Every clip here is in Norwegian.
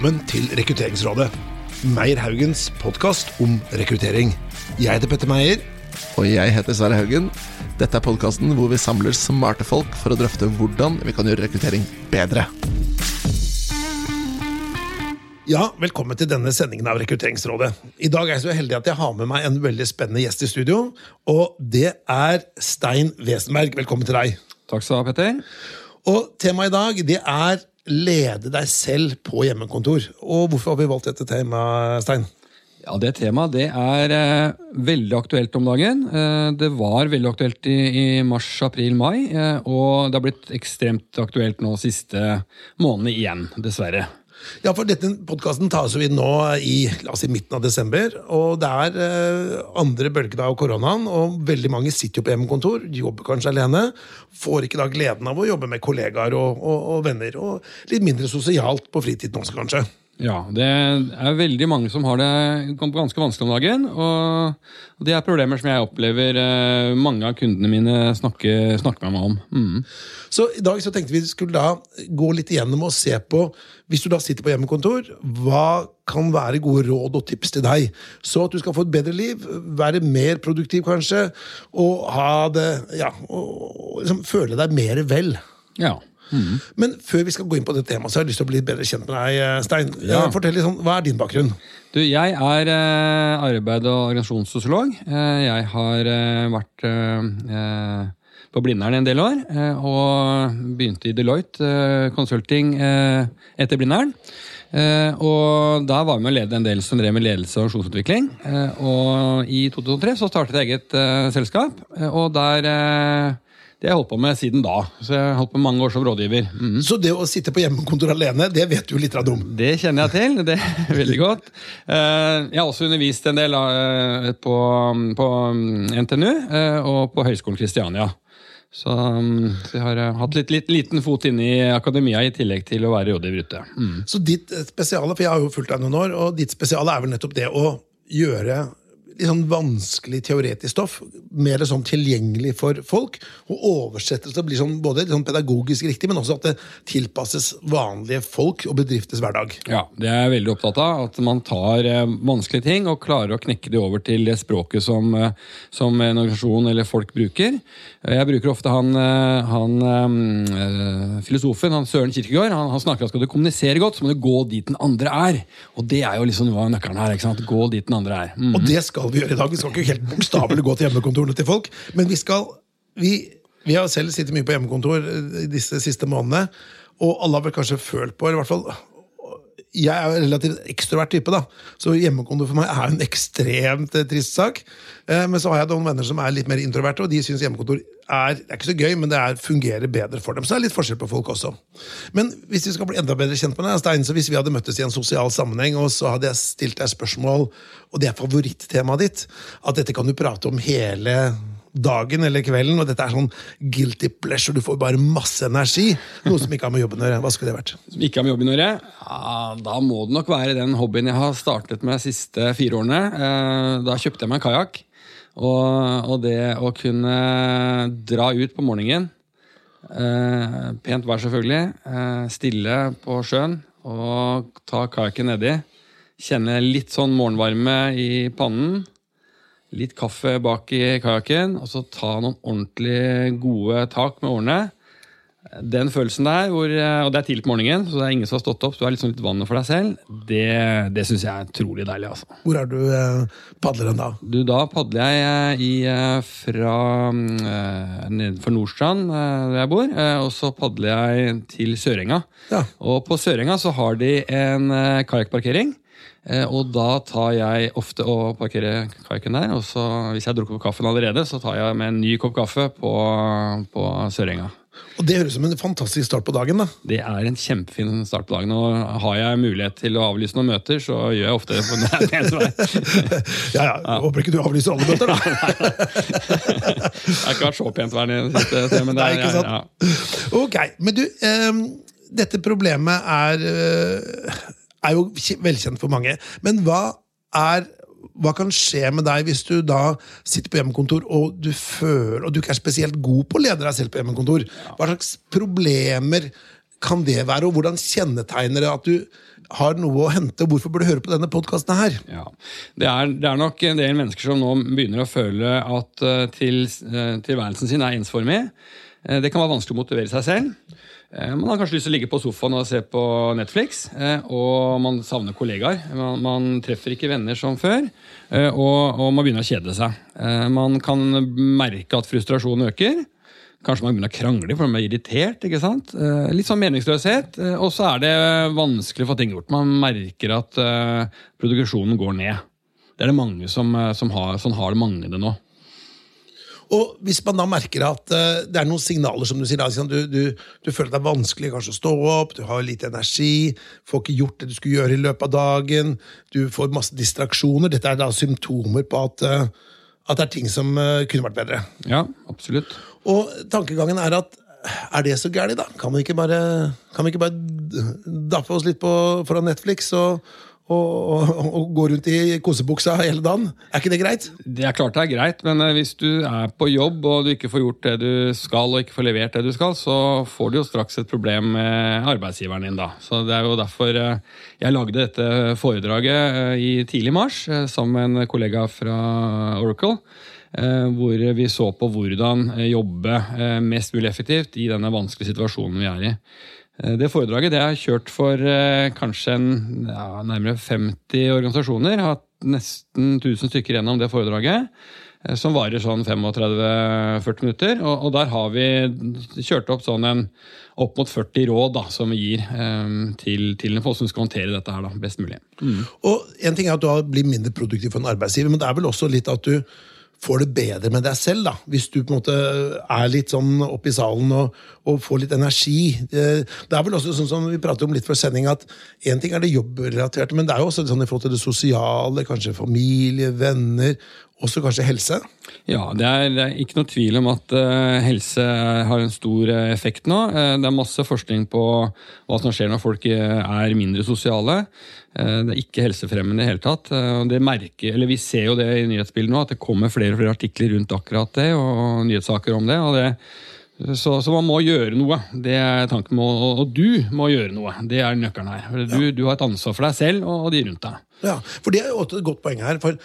velkommen til Rekrutteringsrådet. Meyer Haugens podkast om rekruttering. Jeg heter Petter Meyer. Og jeg heter Sverre Haugen. Dette er podkasten hvor vi samler smarte folk for å drøfte hvordan vi kan gjøre rekruttering bedre. Ja, Velkommen til denne sendingen av Rekrutteringsrådet. I dag er jeg så heldig at jeg har med meg en veldig spennende gjest i studio. Og det er Stein Wesenberg. Velkommen til deg. Takk skal du ha, Petter. Og Temaet i dag det er lede deg selv på hjemmekontor. Og Hvorfor har vi valgt dette temaet, Stein? Ja, Det temaet det er eh, veldig aktuelt om dagen. Eh, det var veldig aktuelt i, i mars, april, mai. Eh, og det har blitt ekstremt aktuelt nå siste månedene igjen, dessverre. Ja, for dette podkasten tas vi nå i la oss si, midten av desember. Og det er eh, andre bølge av koronaen, og veldig mange sitter jo på hjemmekontor. Jobber kanskje alene. Får ikke da gleden av å jobbe med kollegaer og, og, og venner. Og litt mindre sosialt på fritiden også, kanskje. Ja, det er veldig mange som har det ganske vanskelig om dagen. Og det er problemer som jeg opplever eh, mange av kundene mine snakker, snakker med meg om. Mm. Så i dag så tenkte vi skulle da gå litt igjennom og se på, hvis du da sitter på hjemmekontor, hva kan være gode råd og tips til deg? Så at du skal få et bedre liv, være mer produktiv kanskje, og ha det Ja, og liksom føle deg mer vel. Ja. Mm. Men før vi skal gå inn på det temaet, så har jeg lyst til å bli bedre kjent med deg, eh, Stein. Ja. Fortell litt sånn, Hva er din bakgrunn? Du, jeg er eh, arbeid- og organisasjonssosiolog. Eh, jeg har eh, vært eh, på Blindern en del år, eh, og begynte i Deloitte eh, Consulting eh, etter Blindern. Eh, og da var vi med å lede en del som drev med ledelse og organisasjonsutvikling. Eh, og i 2003 så startet jeg eget eh, selskap, eh, og der eh, Det har jeg holdt på med siden da. Så jeg har holdt på mange år som rådgiver. Mhm. Så det å sitte på hjemmekontor alene, det vet du litt om. Det kjenner jeg til. det er veldig godt. Eh, Jeg har også undervist en del eh, på, på NTNU eh, og på Høgskolen Kristiania. Så, mm, så jeg har hatt litt, litt liten fot inne i akademia i tillegg til å være rådgiver ute. Mm. Så ditt spesiale, for jeg har jo fulgt deg noen år, og ditt spesiale er vel nettopp det å gjøre sånn vanskelig teoretisk stoff mer sånn tilgjengelig for folk. Og oversettelse det til å bli sånn, både sånn pedagogisk riktig, men også at det tilpasses vanlige folk og bedrifters hverdag. Ja, det er jeg veldig opptatt av. At man tar eh, vanskelige ting og klarer å knekke det over til det språket som, eh, som en organisasjon eller folk bruker. Jeg bruker ofte han, eh, han eh, filosofen, han Søren Kirkegård, han, han snakker at skal du kommunisere godt, så må du gå dit den andre er. Og det er jo liksom hva nøkkelen her. ikke sant? Gå dit den andre er. Mm. Og det skal vi gjøre i dag. Vi skal ikke helt bokstavelig gå til hjemmekontorene til folk, men vi skal vi, vi har selv sittet mye på hjemmekontor eh, disse siste månedene, og alle har vel kanskje følt på, eller i hvert fall jeg er en relativt ekstrovert type, da. så hjemmekontor for meg er en ekstremt trist sak. Eh, Men så har jeg noen venner som er litt mer introverte, og de syns hjemmekontor er, det er ikke så gøy, men det er, fungerer bedre for dem. Så det er litt forskjell på folk også. Men hvis vi skal bli enda bedre kjent med deg, Stein, så hvis vi hadde møttes i en sosial sammenheng, og så hadde jeg stilt deg spørsmål, og det er favorittemaet ditt, at dette kan du prate om hele dagen eller kvelden, og dette er sånn guilty pleasure, du får bare masse energi, noe som ikke har med jobben å gjøre. Hva skulle det vært? Som ikke har med jobben å gjøre? Ja, da må det nok være den hobbyen jeg har startet med de siste fire årene. Eh, Da kjøpte jeg meg en kajakk. Og, og det å kunne dra ut på morgenen, eh, pent vær selvfølgelig, eh, stille på sjøen og ta kajakken nedi, kjenne litt sånn morgenvarme i pannen, litt kaffe bak i kajakken, og så ta noen ordentlig gode tak med årene. Den følelsen der, hvor, og det er tidlig på morgenen, så det er ingen som har stått opp, så du litt sånn litt vannet for deg selv, det, det syns jeg er utrolig deilig. altså. Hvor er du eh, padler hen da? Du, Da padler jeg eh, i, eh, fra eh, nedenfor Nordstrand, eh, der jeg bor, eh, og så padler jeg til Sørenga. Ja. Og på Sørenga så har de en eh, kajakkparkering. Eh, og da tar jeg ofte og parkerer kajakken der. Og så, hvis jeg har drukket opp kaffen allerede, så tar jeg med en ny kopp kaffe på, på Sørenga. Og det høres ut som en fantastisk start på dagen. da. Det er en kjempefin start på dagen. Og har jeg mulighet til å avlyse noen møter, så gjør jeg ofte det. Ja, ja, jeg Håper ikke du avlyser alle møter, da. Det har ikke vært så pent vær det siste men det Nei, er, ikke sant? ja, ja. Ok, men du, um, dette problemet er, eh, er jo velkjent for mange. Men hva er hva kan skje med deg hvis du da sitter på hjemmekontor og du føler, og du ikke er spesielt god på å lede deg selv på hjemmekontor? Hva slags problemer kan det være, og hvordan kjennetegner det at du har noe å hente? Hvorfor burde du høre på denne podkasten her? Ja. Det, er, det er nok en del mennesker som nå begynner å føle at uh, til, uh, tilværelsen sin er ensformig. Uh, det kan være vanskelig å motivere seg selv. Man har kanskje lyst til å ligge på sofaen og se på Netflix, og man savner kollegaer. Man, man treffer ikke venner som før, og, og man begynner å kjede seg. Man kan merke at frustrasjonen øker. Kanskje man begynner å krangle for man blir irritert. ikke sant? Eh, litt sånn meningsløshet. Eh, og så er det vanskelig å få ting gjort. Man merker at produksjonen går ned. Det er det mange som, som har, sånn har det mange det nå. Og Hvis man da merker at uh, det er noen signaler som du sier, da, du, du, du, føler det er vanskelig kanskje å stå opp, du har lite energi, får ikke gjort det du skulle gjøre i løpet av dagen, du får masse distraksjoner Dette er da symptomer på at, uh, at det er ting som uh, kunne vært bedre. Ja, absolutt. Og tankegangen er at er det så gærent, da? Kan vi ikke bare, kan vi ikke bare daffe oss litt på, foran Netflix og, og, og, og, gå rundt i kosebuksa hele dagen? Er ikke det greit? Det er klart det er greit, men eh, hvis du er på jobb og du ikke får gjort det du skal, og ikke får levert det du skal, så får du jo straks et problem med arbeidsgiveren din, da. Så det er jo derfor eh, jeg lagde dette foredraget eh, i tidlig mars sammen med en kollega fra Oracle. Hvor vi så på hvordan jobbe mest mulig effektivt i denne vanskelige situasjonen vi er i. Det foredraget det er kjørt for kanskje en, ja, nærmere 50 organisasjoner. Jeg har hatt nesten 1000 stykker gjennom det foredraget. Som varer sånn 35-40 minutter. Og, og, der har vi kjørt opp sånn en opp mot 40 råd da, som vi gir um, til, til en folk som skal håndtere dette her da, best mulig. Mm. Og En ting er at du blir mindre produktiv for en arbeidsgiver, men det er vel også litt at du får det bedre med deg selv, da. Hvis du på en måte er litt sånn oppe i salen og, og får litt energi. Det, er vel også sånn som vi prater om litt før sending, at én ting er det jobbrelaterte, men det er jo også sånn i forhold til det sosiale, kanskje familie, venner, også kanskje helse? Ja, det er, det er ikke noe tvil om at uh, helse har en stor uh, effekt nå. Uh, det er masse forskning på hva som skjer når folk er mindre sosiale. det er ikke helsefremmende i det hele tatt. det merker, eller Vi ser jo det i nyhetsbildet nå, at det kommer flere og flere artikler rundt akkurat det, og nyhetssaker om det. og det så, så, man må gjøre noe. Det er tanken med, og, du må gjøre noe. Det er nøkkelen her. Du, ja. du, har et ansvar for deg selv og, de rundt deg. Ja, for Det er jo et godt poeng her. for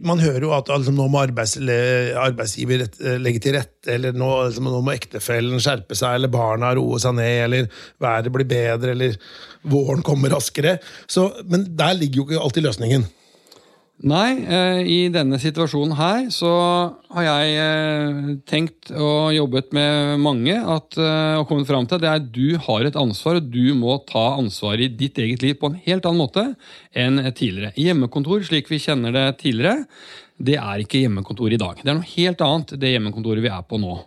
Man hører jo at altså, nå må arbeids, arbeidsgiver legge til rette, eller nå, altså, nå må ektefellen skjerpe seg, eller barna roe seg ned, eller været blir bedre, eller våren kommer raskere. Så, men der ligger jo ikke alltid løsningen. Nei, eh, i denne situasjonen her så har jeg eh, tenkt og jobbet med mange at, eh, og kommet fram til at du har et ansvar, og du må ta ansvaret i ditt eget liv på en helt annen måte enn tidligere. Hjemmekontor, slik vi kjenner det tidligere, det er ikke hjemmekontor i dag. Det er noe helt annet, det hjemmekontoret vi er på nå.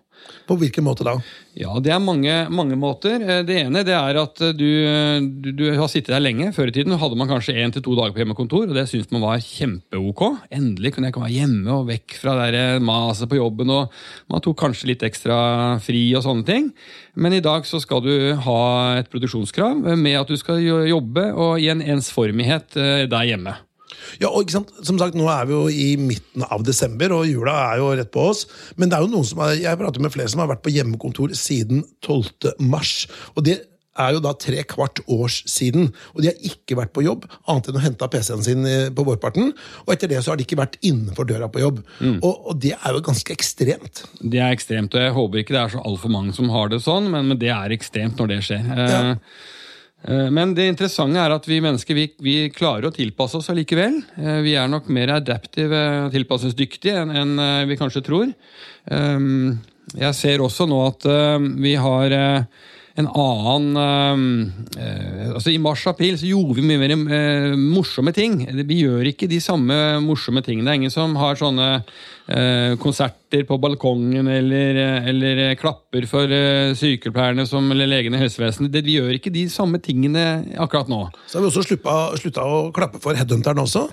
På hvilken måte da? Ja, Det er mange, mange måter. Eh, det ene det er at eh, du, du, du, har sittet der lenge. Før i tiden hadde man kanskje én til to dager på hjemmekontor, og det syntes man var kjempe-ok. Endelig kunne jeg komme hjemme og vekk fra eh, maset på jobben, og man tok kanskje litt ekstra fri og sånne ting. Men i dag så skal du ha et produksjonskrav med at du skal jobbe og i en ensformighet der hjemme. Ja, og ikke sant? Som sagt, Nå er vi jo i midten av desember, og jula er jo rett på oss. Men det er jo noen som er, jeg prater med flere som har vært på hjemmekontor siden 12. mars. og det er jo da tre kvart års siden. Og de har ikke vært på jobb, annet enn å hente PC-en sin eh, på vårparten. Og etter det så har de ikke vært innenfor døra på jobb. Mm. Og, og, det er jo ganske ekstremt. Det er ekstremt, og jeg håper ikke det er så altfor mange som har det sånn, men, men, det er ekstremt når det skjer. Ja. Eh, men det interessante er at vi mennesker vi, vi klarer å tilpasse oss allikevel. Eh, vi er nok mer adaptive og enn, enn eh, vi kanskje tror. Jeg ser også nå at vi har en annen altså I mars-april så gjorde vi mye mer morsomme ting. Vi gjør ikke de samme morsomme tingene. Det er ingen som har sånne konserter på balkongen eller, eller klapper for eh, sykepleierne som, eller legene i helsevesenet. Det, vi gjør ikke de samme tingene akkurat nå. Så har vi også slutta, slutta å klappe for headhunteren også.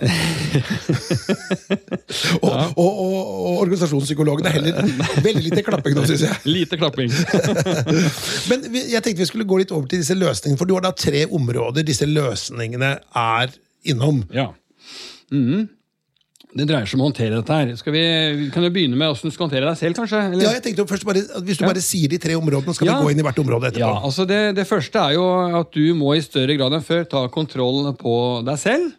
og, ja. og, og, og organisasjonspsykologen er heller veldig lite klapping nå, syns jeg. Lite klapping. Men jeg tenkte vi skulle gå litt over til disse løsningene, for du har da tre områder disse løsningene er innom. Ja. Mm -hmm. Det dreier seg om å håndtere dette her. Skal vi, kan du begynne med hvordan du skal håndtere deg selv, kanskje? Eller? Ja, jeg tenkte først bare, Hvis du bare sier de tre områdene, skal Ja. vi gå inn i hvert område etterpå. Ja, altså det, det første er jo at du må i større grad enn før ta kontroll på deg selv.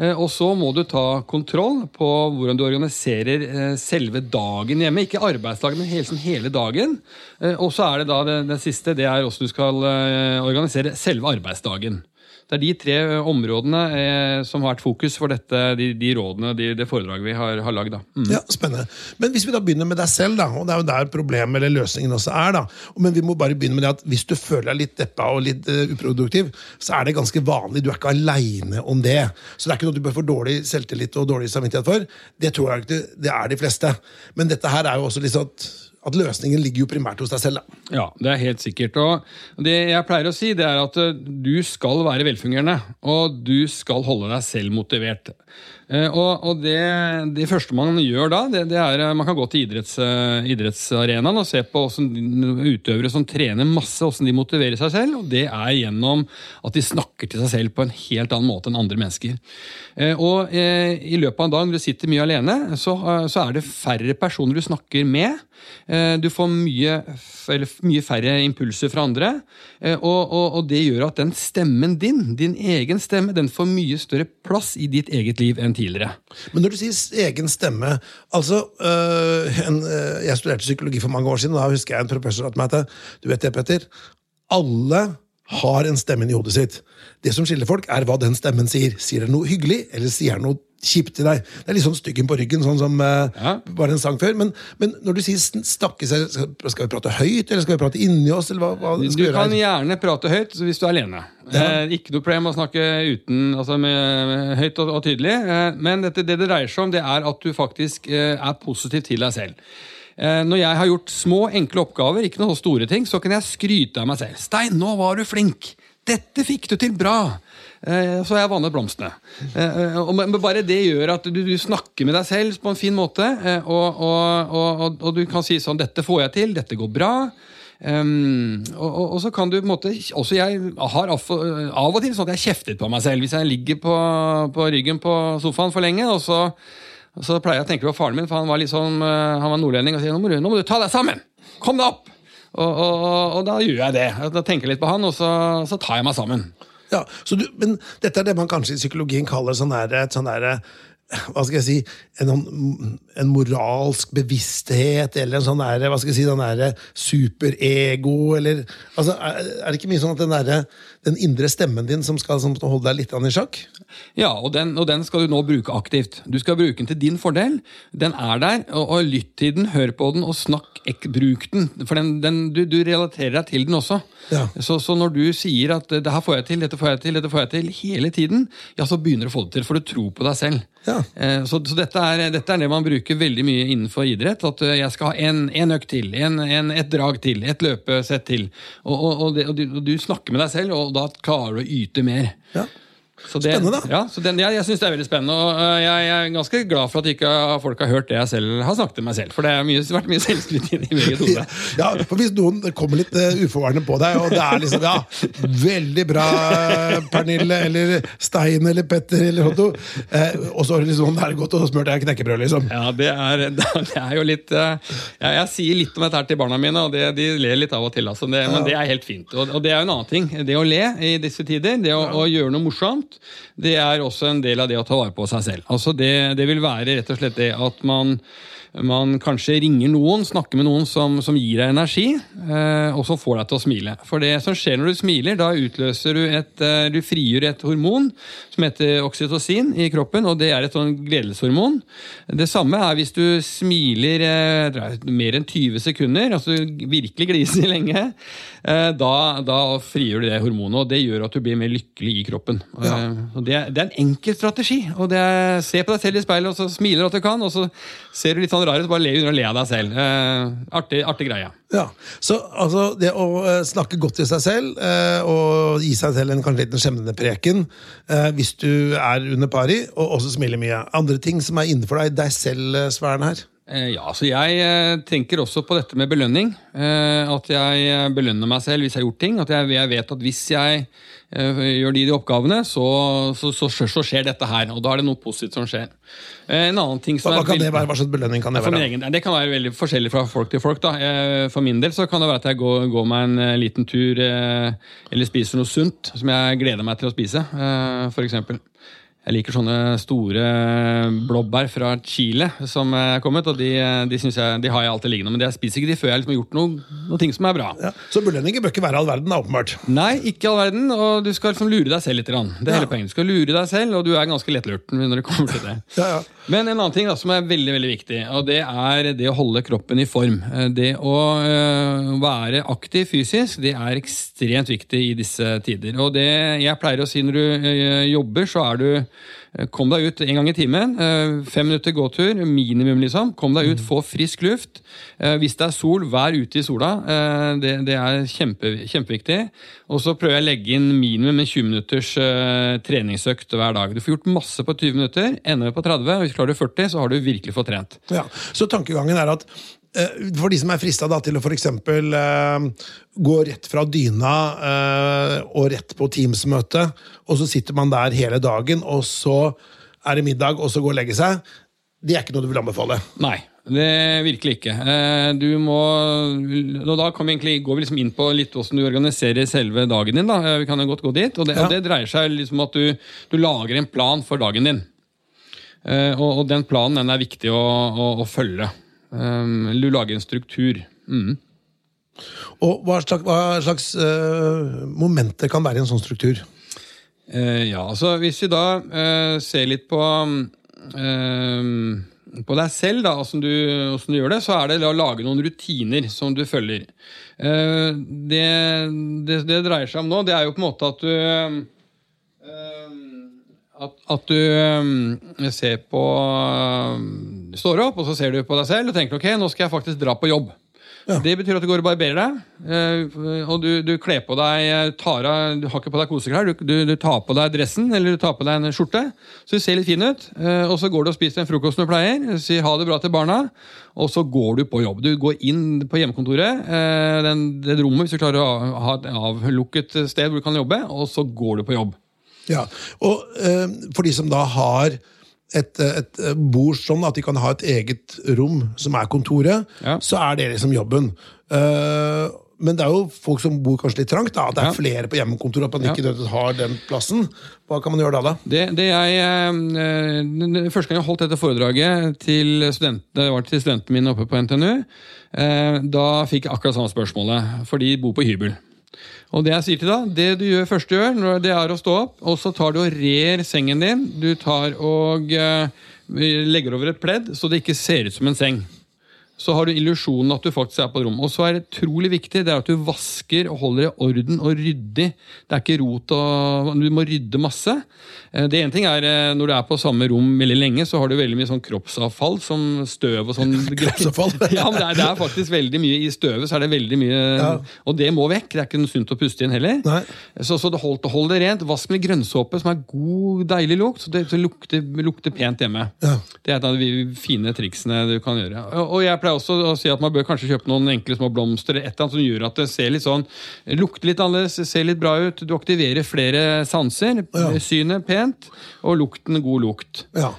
Eh, Og så må du ta kontroll på hvordan du organiserer eh, selve dagen hjemme. Ikke arbeidsdagen, men hele, sånn hele dagen. Eh, Og så er det da det, det siste, det er hvordan du skal organisere selve arbeidsdagen. Det er de tre eh, områdene eh, som har vært fokus for dette, de, de rådene, de, det foredraget vi har, har lagd. Mm. Ja, Spennende. Men hvis vi da begynner med deg selv, da, og det er jo der problemet eller løsningen også er, da. Men vi må bare begynne med det at hvis du føler deg litt deppa og litt uh, uproduktiv, så er det ganske vanlig. Du er ikke aleine om det. Så det er ikke noe du bør få dårlig selvtillit og dårlig samvittighet for. Det tror jeg ikke det er de fleste. Men dette her er jo også litt sånn at, løsningen ligger jo primært hos deg selv. da. Ja, det er helt sikkert. Og det jeg pleier å si, det er at eh, du skal være velfungerende. Og du skal holde deg selv motivert. Eh, Og, og det, det første man gjør da, det, det er eh, man kan gå til idretts, eh, idrettsarenaen og se på utøvere som trener masse, hvordan de motiverer seg selv. Og det er gjennom at de snakker til seg selv på en helt annen måte enn andre mennesker. Og i løpet av en dag når du sitter mye alene, så, så er det færre personer du snakker med. Du får mye, mye færre impulser fra andre. Og, og, og det gjør at den stemmen din, din egen stemme, den får mye større plass i ditt eget liv enn tidligere. Men når du sier egen stemme altså, øh, en, øh, Jeg studerte psykologi for mange år siden, og da husker jeg en professor sa til meg at du vet det, Petter, alle har en stemme i hodet sitt. Det som skiller folk, er hva den stemmen sier. Sier den noe hyggelig, eller sier den noe kjipt til deg? Det er litt sånn styggen på ryggen, sånn som uh, Ja. var en sang før. Men, men når du sier snakke seg, skal, vi prate høyt, eller skal vi prate inni oss? Eller hva, hva Du kan gjerne prate høyt hvis du er alene. Eh, ikke noe problem å snakke uten, altså med, med høyt og, og tydelig. Eh, men dette, det det dreier seg om, det er at du faktisk eh, er positiv til deg selv. Eh, når jeg har gjort små, enkle oppgaver, ikke noe store ting, så kan jeg skryte av meg selv. 'Stein, nå var du flink! Dette fikk du til bra!' Eh, så har jeg vannet blomstene. Eh, og, bare det gjør at du, snakker med deg selv på en fin måte, og, og, og, og du kan si sånn 'Dette får jeg til. Dette går bra'. Um, og, og, og så kan du på en måte Også jeg har av, av og til sånn at jeg kjeftet på meg selv hvis jeg ligger på, på ryggen på sofaen for lenge. Og så, og så pleier jeg å tenke på faren min, for han var sånn uh, Han var nordlending, og sier nå må, du, 'nå må du ta deg sammen'! Kom deg opp! Og, og, og, da gjør jeg det. Da tenker jeg litt på han, og så, så tar jeg meg sammen. Ja, du, men dette er det man kanskje i psykologien kaller sånn der, et sånn der, hva skal jeg si, en, sånn- en moralsk bevissthet, eller en sånn der, hva skal jeg si, den derre superego, eller altså, er, er det ikke mye sånn at den, der, den indre stemmen din som skal som holde deg litt i sjakk? Ja, og den, og den skal du nå bruke aktivt. Du skal bruke den til din fordel. Den er der, og, og lytt til den, hør på den, og snakk, ek, bruk den. For den, den, du, du relaterer deg til den også. Ja. Så, så når du sier at det her får jeg til, dette får jeg til, dette får jeg til, hele tiden, ja, så begynner du å få det til, for du tror på deg selv. Ja. Eh, Så, så dette, er, dette er det man bruker veldig mye innenfor idrett. At eh, jeg skal ha en, en økt til, en, en, et drag til, et løpesett til. Og, og, og, det, og du snakker med deg selv, og da klarer du å yte mer. Ja. Så det, Spennende, da. Ja, så den, jeg jeg syns det er veldig spennende. Og øh, jeg, jeg er ganske glad for at ikke folk har hørt det jeg selv har snakket til meg selv. For det har vært mye selvskryt i eget hode. Ja, for hvis noen kommer litt uh, uforvarende på deg, og det er liksom Ja, veldig bra, Pernille, eller Stein, eller Petter, eller Otto, uh, og så er det liksom, det er godt og smurt er knekkebrød, liksom. Ja, det er, det er jo litt uh, ja, Jeg sier litt om dette her til barna mine, og det, de ler litt av og til. Altså, det, Men det er helt fint. Og, og det er jo en annen ting. Det å le i disse tider, det å, å gjøre noe morsomt, det er også en del av det å ta vare på seg selv. Altså det, det vil være rett og slett det at man man kanskje ringer noen, snakker med noen som, som gir deg energi, eh, og som får deg til å smile. For det som skjer når du smiler, da utløser du et eh, Du frigjør et hormon som heter oksytocin i kroppen, og det er et sånn gledeshormon. Det samme er hvis du smiler eh, mer enn 20 sekunder, altså virkelig gliser lenge. Eh, da, da frigjør du det hormonet, og det gjør at du blir mer lykkelig i kroppen. Ja. Eh, det, er- det er en enkel strategi. og det er, Se på deg selv i speilet, og så smiler at du kan, og så ser du litt sånn rar ut, bare le under og le av deg selv. Eh, artig, artig greie. Ja, så altså det å snakke godt til seg selv eh, og gi seg selv en kanskje liten skjemmende preken eh, hvis du er under pari, og også smile mye. Andre ting som er innenfor deg, deg selv-sfæren her. Eh, Ja, så Jeg eh, tenker også på dette med belønning. Eh, at jeg belønner meg selv hvis jeg har gjort ting. At jeg, vet at hvis jeg gjør de, de oppgavene, så, så, så, så skjer dette her. Og da er det noe positivt som skjer. En annen ting som Hva, kan det være? Hva slags belønning kan det være? egen, det kan være veldig forskjellig fra folk til folk. da. For min del så kan det være at jeg går, går meg en liten tur eller spiser noe sunt som jeg gleder meg til å spise, f.eks. Jeg liker sånne store blåbær fra Chile som er kommet, og de, de, jeg, de har jeg alltid liggende. Men jeg spiser ikke de før jeg liksom har gjort noe, noe ting som er bra. Ja. Så belønninger bør ikke være all verden, da, åpenbart. Nei, ikke all verden, og du skal liksom lure deg selv litt. Det er hele poenget. Du skal lure deg selv, og du er ganske lettlurt når det kommer til det. Ja, ja. Men en annen ting da, som er veldig veldig viktig, og det er det å holde kroppen i form. Eh, Det å øh, være aktiv fysisk, det er ekstremt viktig i disse tider. Og det jeg pleier å si når du øh, jobber, så er du Kom deg ut en gang i timen. øh, Fem minutter gåtur, minimum, liksom. Kom deg ut, få frisk luft. Eh, Hvis det er sol, vær ute i sola. Eh, Det, det er kjempe, kjempeviktig. Og så prøver jeg å legge inn minimum en 20 minutters treningsøkt hver dag. Du får gjort masse på 20 minutter. Ender på 30, og hvis du klarer 40, så har du virkelig fått trent. Ja. Så tankegangen er at eh, for de som er frista til å f.eks. Uh, gå rett fra dyna eh, og rett på Teams-møte, og så sitter man der hele dagen, og så er det middag, og så gå og legge seg, det er ikke noe du vil anbefale. Nei, det virkelig ikke. Eh, Du må, og da vi egentlig, går vi liksom inn på litt hvordan du organiserer selve dagen din. Da. Eh, Vi kan jo godt gå dit. Og det, Ja. og det dreier seg liksom om at du, du lager en plan for dagen din. Eh, Og, og den planen den er viktig å, å, å følge. Um, Du lager en struktur. Mm. Og hva slags, hva slags uh, momenter kan være i en sånn struktur? Uh, ja, altså hvis vi da uh, ser litt på eh, på deg selv, da, hvordan du, du gjør det, så er det å lage noen rutiner som du følger. Det, det det dreier seg om nå, det er jo på en måte at du eh, at, at du ser på står opp, og så ser du på deg selv og tenker ok, nå skal jeg faktisk dra på jobb. Det betyr at du går og barberer deg, eh, og du, du kler på deg eh, tar av, Du har ikke på deg koseklær, du, du, du tar på deg dressen eller du tar på deg en skjorte, så du ser litt fin ut. eh, Og så går du og spiser den frokosten du pleier, sier ha det bra til barna, og så går du på jobb. Du går inn på hjemmekontoret, den, det rommet, hvis du klarer å ha et avlukket sted hvor du kan jobbe, og så går du på jobb. Ja, og For de som da har et, et bord sånn at de kan ha et eget rom som er kontoret, Ja. så er det liksom jobben. Uh, men det er jo folk som bor kanskje litt trangt. da, At det er Ja. flere på hjemmekontoret, at man ikke har den plassen. Hva kan man gjøre da? da? Det, det jeg, eh, Første gang jeg holdt dette foredraget til, studentene, det var til studentene mine oppe på NTNU, eh, da fikk jeg akkurat samme spørsmålet, for de bor på hybel. Og Det jeg sier til deg, det du gjør først gjør, det er å stå opp, og så tar du og rer sengen din. Du tar og eh, legger over et pledd, så det ikke ser ut som en seng. Så har du illusjonen at du faktisk er på et rom. Og så er det utrolig viktig det er at du vasker og holder i orden og ryddig. Det er ikke rot og Du må rydde masse. Eh, Det ene ting er eh, Når du er på samme rom veldig lenge, så har du veldig mye sånn kroppsavfall som støv og sånn. Kroppsavfall? ja, men det er, det er faktisk veldig mye i støvet. så er det veldig mye Ja. Og det må vekk. Det er ikke noe sunt å puste inn heller. Nei. Så, så hold, hold det rent. Vask med grønnsåpe som er god, deilig lukt. Så det så lukter, lukter pent hjemme. Ja. Det er et av de fine triksene du kan gjøre. Og og jeg pleier også å si at man bør kanskje kjøpe noen enkle små blomster eller et eller annet som gjør at det ser litt sånn, lukter litt annerledes, ser litt bra ut. Du aktiverer flere sanser. Ja. Synet pent, og lukten god lukt. Ja.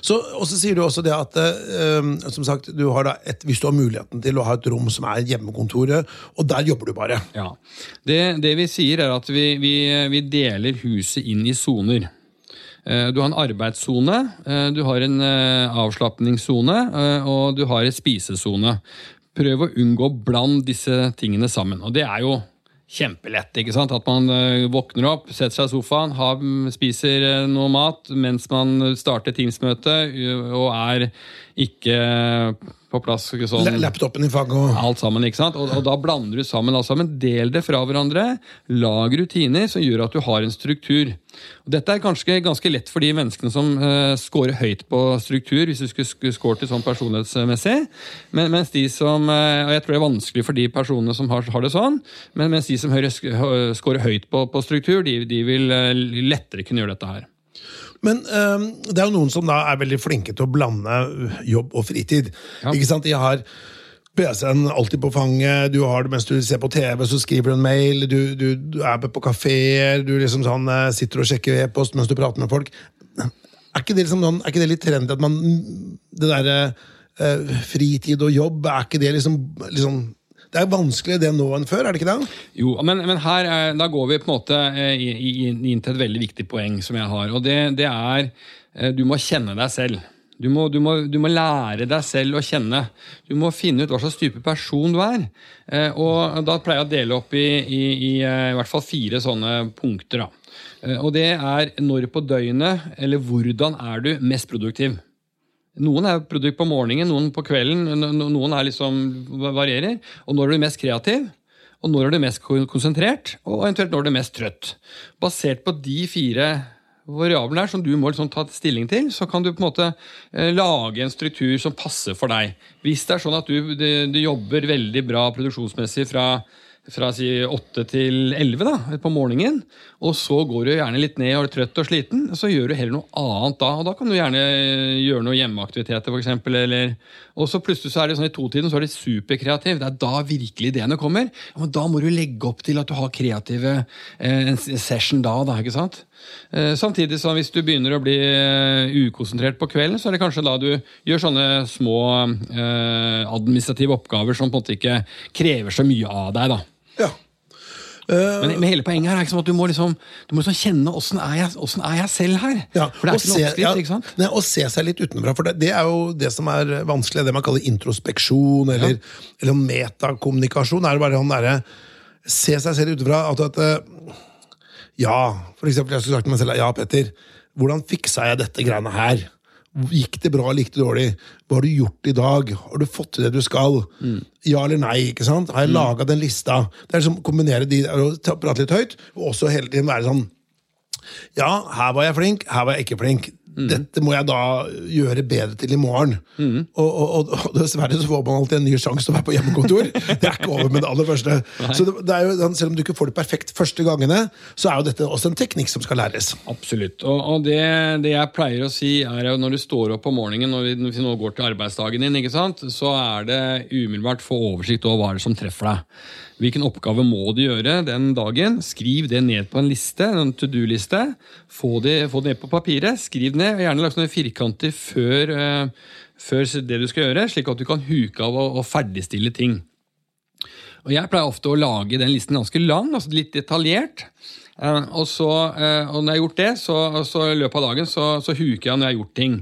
Så, og så sier du også det at eh, som sagt, du et, hvis du har muligheten til å ha et rom som er hjemmekontoret, og der jobber du bare. Ja. Det, det vi sier, er at vi, vi, vi deler huset inn i soner. Eh, Du har en arbeidssone, eh, du har en eh, avslapningssone, og du har en spisesone. Prøv å unngå å blande disse tingene sammen. Og det er jo kjempelett. ikke sant? At man våkner opp, setter seg i sofaen, har, spiser noe mat mens man starter Teams-møte eh, og er ikke på plass. sånn... Laptopen i fag og Alt sammen, ikke sant? Og, og da blander du sammen alt sammen. Del det fra hverandre. Lag rutiner som gjør at du har en struktur. Og dette er kanskje ganske lett for de menneskene som uh, scorer høyt på struktur, hvis du skulle sk- scoret sånn personlighetsmessig. Men, mens de som, uh, og jeg tror det er vanskelig for de personene som har, har det sånn, men mens de som scorer høyt på, på struktur, de, de vil uh, lettere kunne gjøre dette her. Men øhm, det er jo noen som da er veldig flinke til å blande jobb og fritid. Ja. Ikke sant? De har PC-en alltid på fanget, du har det mens du ser på TV, så skriver du en mail, du, du, du er på kafeer, du liksom sånn, øh, sitter og sjekker e-post mens du prater med folk. Er ikke det, liksom, noen, er ikke det litt trendy at man Det derre øh, fritid og jobb, er ikke det liksom, liksom Det er vanskeligere det nå enn før, er det ikke det? Jo, men, men her eh, da går vi på en måte eh, inn til et veldig viktig poeng som jeg har. Og det, det er eh, du må kjenne deg selv. Du må, du, må, du må lære deg selv å kjenne. Du må finne ut hva slags type person du er. Og Da pleier jeg å dele opp i, i, i, i hvert fall fire sånne punkter. Da. Og det er når på døgnet, eller hvordan er du mest produktiv. Noen er produkt på morgenen, noen på kvelden, no- no- noen er liksom varierer. Og når er du mest kreativ? Og når er du mest konsentrert? Og eventuelt når er du mest trøtt? Basert på de fire variablene her som du må liksom ta stilling til, så kan du på en måte eh, lage en struktur som passer for deg. Hvis det er sånn at du, du jobber veldig bra produksjonsmessig fra fra si 8 til 11 da, på morgenen, og så går du gjerne litt ned og er trøtt og sliten, så gjør du heller noe annet da. og Da kan du gjerne gjøre noe hjemmeaktiviteter, f.eks. Eller, og så plutselig så er det sånn i totiden så er du superkreativ. Det er da virkelig ideene kommer. Men da må du legge opp til at du har kreative eh, session da, da, ikke sant? Eh, Samtidig som hvis du begynner å bli eh, ukonsentrert på kvelden, så er det kanskje da du gjør sånne små eh, administrative oppgaver som på en måte ikke krever så mye av deg. da. Ja. Men, men hele poenget her er sånn at du må liksom, du må liksom kjenne åssen er, jeg- er jeg selv her. Ja, For det er og ikke noe oppskrift. ja, ikke sant? Nei, å se seg litt utenfra, for det, det er jo det som er vanskelig, det man kaller introspeksjon, eller, eller metakommunikasjon. er bare han derre Se seg selv utenfra. At, at eh, Ja, for eksempel, jeg skulle sagt til meg selv Ja, Petter, hvordan fiksa jeg dette greiene her? Gikk det bra, eller gikk det dårlig? Hva har du gjort i dag? Har du fått til det du skal? Ja eller nei? ikke sant? Har jeg laga den lista? Det er liksom kombinere de prate litt høyt, og også hele tiden være sånn ja, her var jeg flink, her var jeg ikke flink. Dette må jeg da gjøre bedre til i morgen. Og, og, og, og dessverre så får man alltid en ny sjanse til å være på hjemmekontor. Det er ikke over med det aller første. Så det, det er jo, Selv om du ikke får det perfekt første gangene, så er jo dette også en teknikk som skal læres. Absolutt. Og, og det, det jeg pleier å si, er jo når du står opp om morgenen, når vi, når vi nå går til arbeidsdagen din, så er det umiddelbart få oversikt over hva er som treffer deg. Hvilken oppgave må du gjøre den dagen? Skriv det ned på en liste, en to do-liste. Få, det- ned på papiret. Skriv det ned. og Gjerne lag sånne firkanter før, eh, før det du skal gjøre, slik at du kan huke av og, og ferdigstille ting. Og Jeg pleier ofte å lage den listen ganske lang, altså litt detaljert. Eh, og, så, eh, og når jeg har gjort det, så, så i løpet av dagen så, så huker jeg når jeg har gjort ting.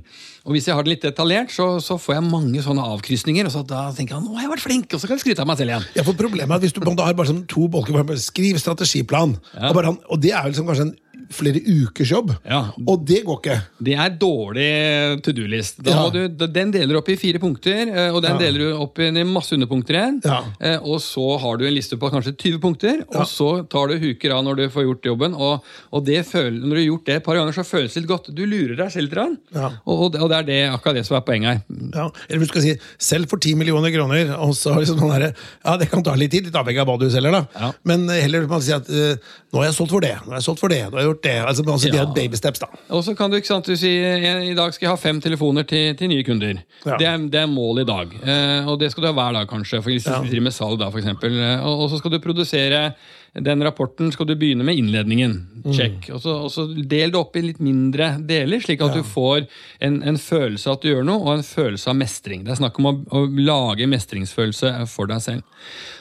Og hvis jeg har det litt detaljert, så, så får jeg mange sånne avkrysninger. Og så da tenker jeg nå har jeg vært flink, og så kan jeg skryte av meg selv igjen. Ja, for problemet er at Hvis du har bare sånn to bolker, skriv strategiplan, og, bare, og det er jo liksom kanskje en flere ukers jobb, Ja. og det går ikke. Det er dårlig to do-list. Ja. Den deler du opp i fire punkter, eh, og den Ja. deler du opp i masse underpunkter igjen. Ja. Eh, Og så har du en liste på kanskje 20 punkter, og så tar du huker av når du får gjort jobben. Og, og det føl, når du har gjort det et par ganger, så føles det litt godt. Du lurer deg selv litt. Og, og det- er det, akkurat det som er poenget her. Ja, eller du skal si selv for 10 millioner kroner. Og så liksom sånn herre ja, Det kan ta litt tid, litt avhengig av hva du selger. da. Men heller man si at eh, nå har jeg solgt for det, nå har jeg solgt for det, nå har jeg gjort det. Altså, altså Ja. er baby steps, da. Og så kan du ikke sant, du si i dag skal jeg ha fem telefoner til, til nye kunder. Ja. Det, er, det er mål i dag. Eh, og det skal du ha hver dag, kanskje. For hvis du Ja. driver med salg, da, for eksempel. Eh, og, og så skal du produsere den rapporten skal du begynne med innledningen. Mm. Og, så, og så del det opp i litt mindre deler, slik at du får en, en følelse av at du gjør noe, og en følelse av mestring. Det er snakk om å, å lage mestringsfølelse for deg selv.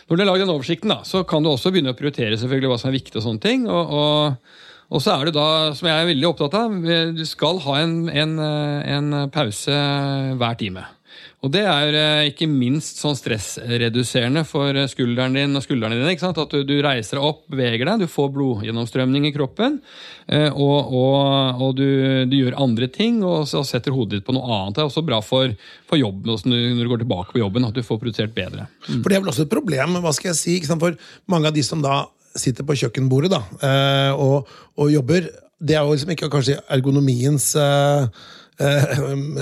Når du har lagd den oversikten, da, så kan du også begynne å prioritere selvfølgelig hva som er viktig. og sånne ting, og, og og så er det da, som jeg er veldig opptatt av, du skal ha en, en, en pause hver time. Og det er eh, ikke minst sånn stressreduserende for skulderen din og skuldrene dine. ikke sant? At du, du reiser deg opp, beveger deg, du får blodgjennomstrømning i kroppen. eh, Og, og, og du, du gjør andre ting og så setter hodet ditt på noe annet. Det er også bra for, for jobben når du- går tilbake på jobben, at du får produsert bedre. For det er vel også et problem, hva skal jeg si, for mange av de som da sitter på kjøkkenbordet da, eh, og, og jobber, det er jo liksom ikke kanskje ergonomiens eh,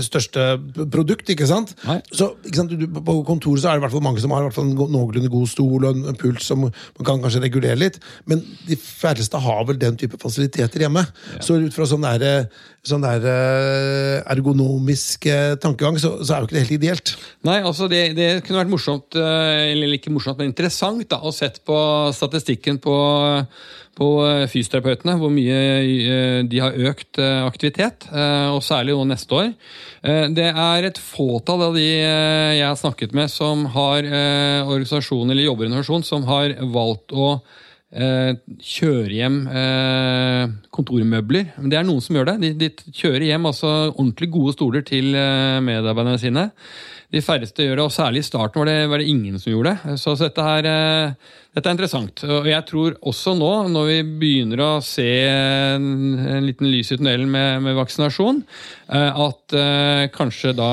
største produkt, ikke sant? Så ikke sant? På kontoret så er det i hvert fall mange som har en noenlunde god stol og en, puls som man kan kanskje regulere litt, men de færreste har vel den type fasiliteter hjemme. Så ut fra sånn der, sånn der eh, ergonomisk eh, tankegang, så, så er jo ikke det helt ideelt. Nei, altså det, det kunne vært morsomt, eh, eller ikke morsomt, men interessant da, å sett på statistikken på, på eh, fysioterapeutene, hvor mye eh, de har økt eh, aktivitet, og særlig nå neste år. Det er et fåtall av de jeg har snakket med som har organisasjon, eller jobber i en som har valgt å kjøre hjem kontormøbler. Det er noen som gjør det. De, kjører hjem altså ordentlig gode stoler til medarbeiderne sine. De færreste gjør det, og særlig i starten var det, var det ingen som gjorde det. Så, så dette, her, eh, dette er interessant. Og jeg tror også nå, når vi begynner å se en, en liten lys i tunnelen med, med vaksinasjon, eh, at eh, kanskje da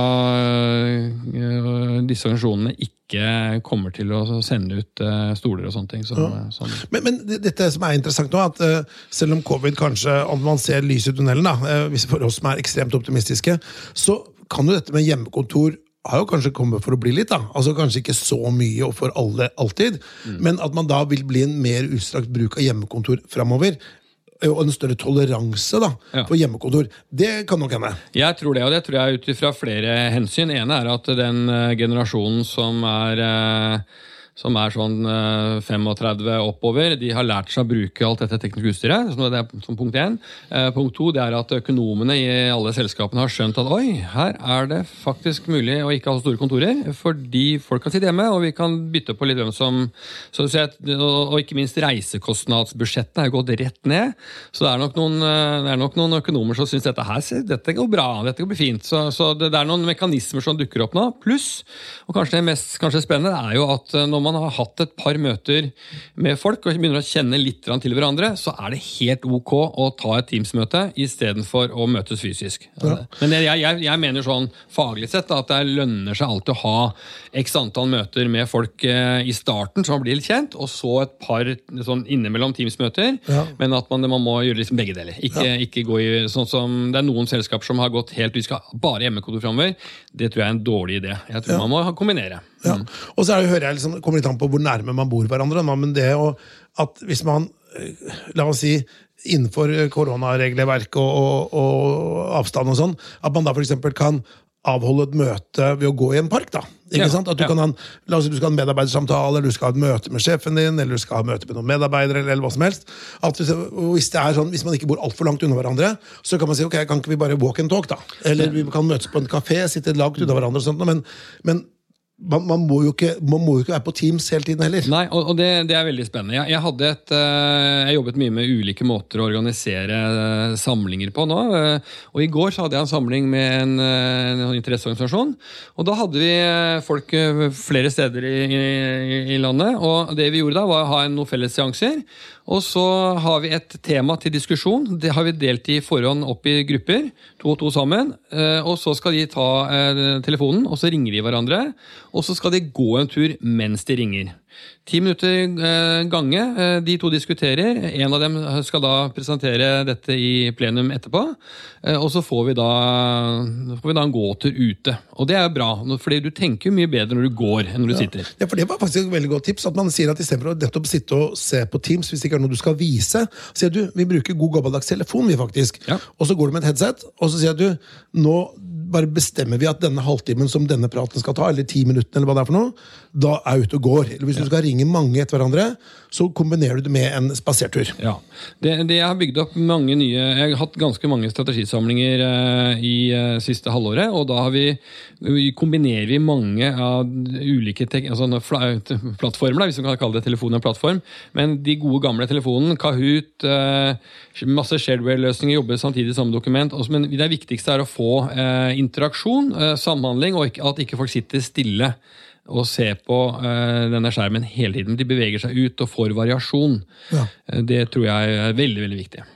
disse organisasjonene ikke kommer til å sende ut stoler og sånne ting. Som, som, Men, men dette som er interessant nå, at selv om covid kanskje, om man ser lys i tunnelen, da, hvis for oss som er ekstremt optimistiske, så kan jo dette med hjemmekontor har jo kanskje kommet for å bli litt. da, altså Kanskje ikke så mye og for alle alltid, men at man da vil bli en mer utstrakt bruk av hjemmekontor framover. eh, Og en større toleranse da, Ja. på hjemmekontor. Det kan nok hende. Jeg tror det, og det tror jeg ut ifra flere hensyn. ene er at den eh, generasjonen som er eh, som er sånn eh, 35 oppover, de har lært seg å bruke alt dette tekniske utstyret. Så det er som punkt én. Eh, punkt to det er at økonomene i alle selskapene har skjønt at oi, her er det faktisk mulig å ikke ha så store kontorer, fordi folk kan sitte hjemme, og vi kan bytte på litt hvem som så, du ser, og, ikke minst reisekostnadsbudsjettene er gått rett ned. Så det er nok noen, eh, er nok noen økonomer som syns dette her dette går bra, dette går fint. Så, så det, det er noen mekanismer som dukker opp nå. Pluss, og kanskje det mest kanskje spennende, er jo at eh, når man har hatt et par møter med folk og begynner å kjenne litt til hverandre, så er det helt ok å ta et Teams-møte istedenfor å møtes fysisk. Men jeg, jeg, jeg mener sånn faglig sett da, at det lønner seg alltid å ha x antall møter med folk eh, i starten, så man blir litt kjent, og så et par sånn innimellom Teams-møter. Ja. Men at man, man må gjøre liksom begge deler. Ikke, ikke gå i sånn som Det er noen selskaper som har gått helt Vi skal bare hjemmekontor framover. Det tror jeg er en dårlig idé. Jeg tror man må kombinere. Ja. Og så er det, hører jeg liksom, kommer litt an på hvor nærme man bor hverandre. Men det at hvis man, eh, la oss si, innenfor koronaregelverket og, og, og avstand og sånn, at man da f.eks. kan avholde et møte ved å gå i en park. da. Ikke Ja, sant? At du, ja. kan ha en, la oss si du skal ha en medarbeidersamtale, eller du skal ha et møte med sjefen din, eller du skal ha møte med noen medarbeidere, eller, eller hva som helst. At hvis, hvis, det er sånn, hvis man ikke bor altfor langt unna hverandre, så kan man si ok, kan ikke vi bare walk and talk, da? Eller vi kan møtes på en kafé, sitte langt unna hverandre, og sånt, men, men man, man, må ikke, man må jo ikke være på Teams hele tiden heller. Nei, og, og det, det er veldig spennende. Jeg, jeg, hadde et, eh, jeg jobbet mye med ulike måter å organisere eh, samlinger på nå. eh, Og i går så hadde jeg en samling med en, en interesseorganisasjon. Og da hadde vi folk flere steder i, i, i landet. Og det vi gjorde da, var å ha en noen felles seanser. Og så har vi et tema til diskusjon. Det har vi delt i forhånd opp i grupper. To og to sammen. Eh, Og så skal de ta eh, telefonen, og så ringer de hverandre. Og så skal de gå en tur mens de ringer. Ti minutter eh, gange. eh, De to diskuterer. En av dem skal da presentere dette i plenum etterpå. eh, Og så får vi da, får vi da en gåtur ute. Og det er jo bra, fordi du tenker jo mye bedre når du går enn når du sitter. Ja, for Det var faktisk et veldig godt tips. at man sier at Istedenfor å nettopp sitte og se på Teams, hvis det ikke er noe du skal vise, sier du vi bruker god gammeldags telefon. vi faktisk. Ja. Og så går du med et headset, og så sier du nå bare bestemmer vi at denne halvtimen som denne praten skal ta, eller ti minuttene, eller hva det er for noe, da er ute og går. Eller hvis du skal ringe mange etter hverandre, så kombinerer du det med en spasertur. Ja. Det, det jeg har bygd opp mange nye Jeg har hatt ganske mange strategisamlinger eh, i eh, siste halvåret. Og da har vi, vi kombinerer vi mange av ulike tek, altså, plattformer, da, hvis man kan kalle det telefon en plattform. Men de gode, gamle telefonen, Kahoot, eh, masse shareware-løsninger, jobber samtidig i samme dokument. Også, men det viktigste er å få eh, interaksjon, eh, samhandling, og at ikke folk sitter stille og ser på eh, denne skjermen hele tiden. De beveger seg ut og får variasjon. Ja. Eh, Det tror jeg er veldig veldig viktig.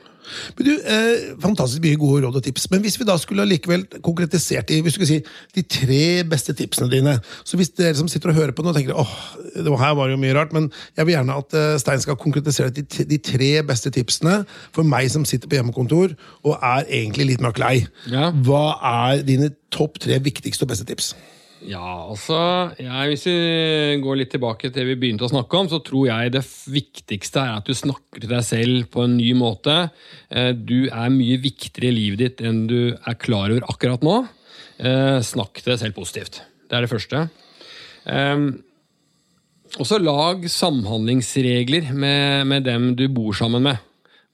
Men du, eh, Fantastisk mye gode råd og tips. Men hvis vi da skulle likevel konkretisert i hvis du skulle si, de tre beste tipsene dine Så hvis dere som sitter og hører på nå tenker åh, det her var jo mye rart, men jeg vil gjerne at eh, Stein skal konkretisere de, de, tre beste tipsene for meg som sitter på hjemmekontor og er egentlig litt mørk lei. Ja. Hva er dine topp tre viktigste og beste tips? Ja, altså jeg, Hvis vi går litt tilbake til det vi begynte å snakke om, så tror jeg det viktigste er at du snakker til deg selv på en ny måte. Eh, du er mye viktigere i livet ditt enn du er klar over akkurat nå. Eh, snakk til deg selv positivt. Det er det første. Også og så lag samhandlingsregler med, med dem du bor sammen med.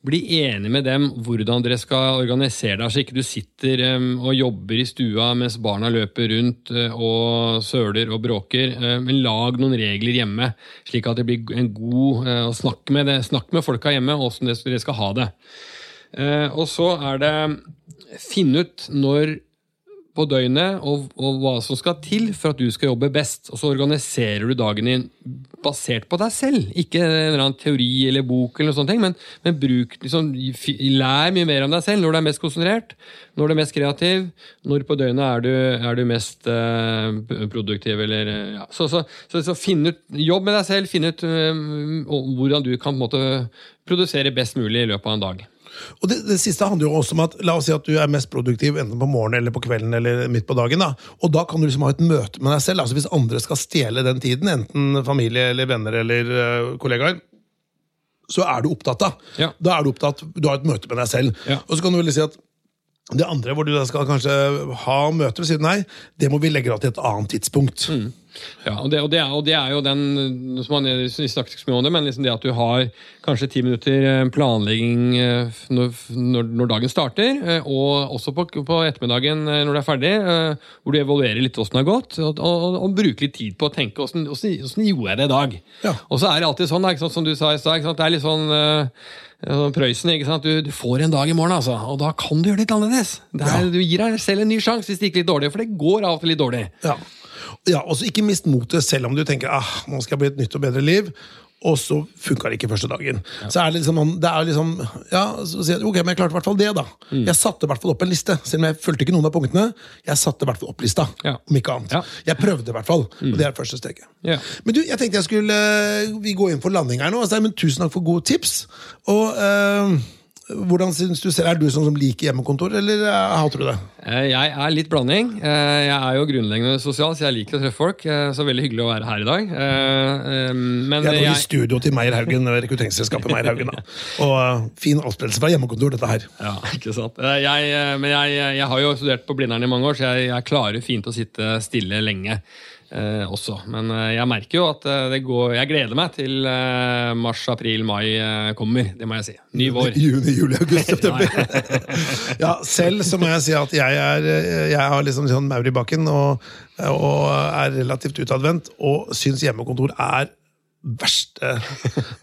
Bli enig med dem hvordan dere skal organisere deg, så ikke du sitter og jobber i stua mens barna løper rundt uh, og søler og bråker. Uh, men lag noen regler hjemme, slik at det blir en god å snakke med, det, snakk med folka hjemme åssen dere skal ha det. og så er det finne ut når på døgnet og, og, hva som skal til for at du skal jobbe best. Og så organiserer du dagen din basert på deg selv. Ikke en eller annen teori eller bok, eller noe sånt, men, men bruk, liksom, lær mye mer om deg selv når du er mest konsentrert, når du er mest kreativ, når på døgnet er du, er du mest uh, produktiv. Eller, ja. så, så, så, så, finn ut, jobb med deg selv, finn ut uh, hvordan du kan måte, produsere best mulig i løpet av en dag. Og det, det, siste handler jo også om at La oss si at du er mest produktiv enten på morgenen eller på kvelden eller midt på dagen. da. Og da kan du liksom ha et møte med deg selv. altså Hvis andre skal stjele den tiden, enten familie eller venner eller uh, kollegaer, så er du opptatt av. Ja. Da er du opptatt, du har et møte med deg selv. Ja. Og så kan du vel si at det andre, hvor du da skal kanskje ha møter og si nei, det må vi legge av til et annet tidspunkt. Mm. Ja, og det, og, det er, og det, er, jo den som man snakket ikke om det, men liksom det at du har kanskje ti minutter eh, planlegging eh, når, når, dagen starter, eh, og også på, på, ettermiddagen når det er ferdig, hvor du evaluerer litt åssen det har gått, og, og, og, bruker litt tid på å tenke åssen gjorde jeg det i dag. Ja. Og så er det alltid sånn, som du sa i stad, det er litt sånn Prøysen, ikke sant? Du, du, får en dag i morgen, altså, og da kan du gjøre litt annerledes. Er, ja. Du gir deg selv en ny sjanse hvis det gikk litt dårlig, for det går av og til litt dårlig. Ja. Ja, og Ikke mist motet selv om du tenker ah, nå skal jeg bli et nytt og bedre liv. Og så funka det ikke første dagen. Ja. Så er det liksom, det er liksom ja, så sier jeg, ok, men jeg klarte i hvert fall det, da. Mm. Jeg satte i hvert fall opp en liste, selv om jeg fulgte ikke noen av punktene. Jeg satte i hvert fall opp lista, ja. om ikke annet. Jeg prøvde i hvert fall, mm. og det er det første steget. Men du, jeg tenkte jeg skulle Vi går inn for landing her nå. Altså, men tusen takk for gode tips. Og uh, hvordan synes du selv, Er du sånn som liker hjemmekontor, eller eh, hater du det? Eh, jeg er litt blanding. Eh, jeg er jo grunnleggende sosial, så jeg liker å treffe folk. Så veldig hyggelig å være her i dag. Men jeg er nå jeg... i studio til Meyer Haugen, rekrutteringsselskapet Meyer Haugen. Da. Og fin avspillelse fra hjemmekontor, dette her. Ja, ikke sant. Jeg, men jeg, jeg, har jo studert på Blindern i mange år, så jeg, jeg klarer fint å sitte stille lenge eh, også. Men eh, jeg merker jo at eh, det går Jeg gleder meg til eh, mars, april, mai kommer. Det må jeg si. Ny vår. Juni, juli, august, september. ja, selv så må jeg si at jeg, er, jeg har liksom sånn maur i bakken og, og er relativt utadvendt og syns hjemmekontor er verste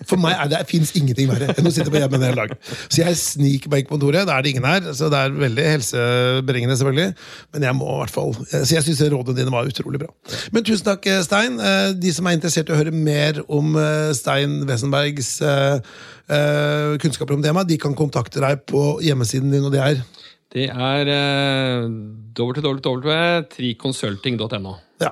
For meg er det fins ingenting verre enn å sitte på hjemme en hel dag. Så jeg sniker meg inn på kontoret. Da er det ingen her, så det er veldig helsebringende, selvfølgelig. Men jeg må i hvert fall Så jeg syns rådene dine var utrolig bra. Men tusen takk, Stein. Eh, de som er interessert i å høre mer om eh, Stein Wesenbergs eh, kunnskaper om temaet, de kan kontakte deg på hjemmesiden din, og det er det er eh, www.triconsulting.no. Ja.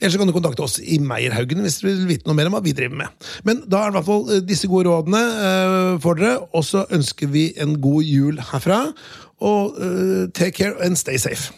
Ellers kan du kontakte oss i Meierhaugen hvis du vil vite noe mer om hva vi driver med. Men da er det i hvert fall eh, disse gode rådene uh, for dere, og så ønsker vi en god jul herfra. Og uh, take care and stay safe.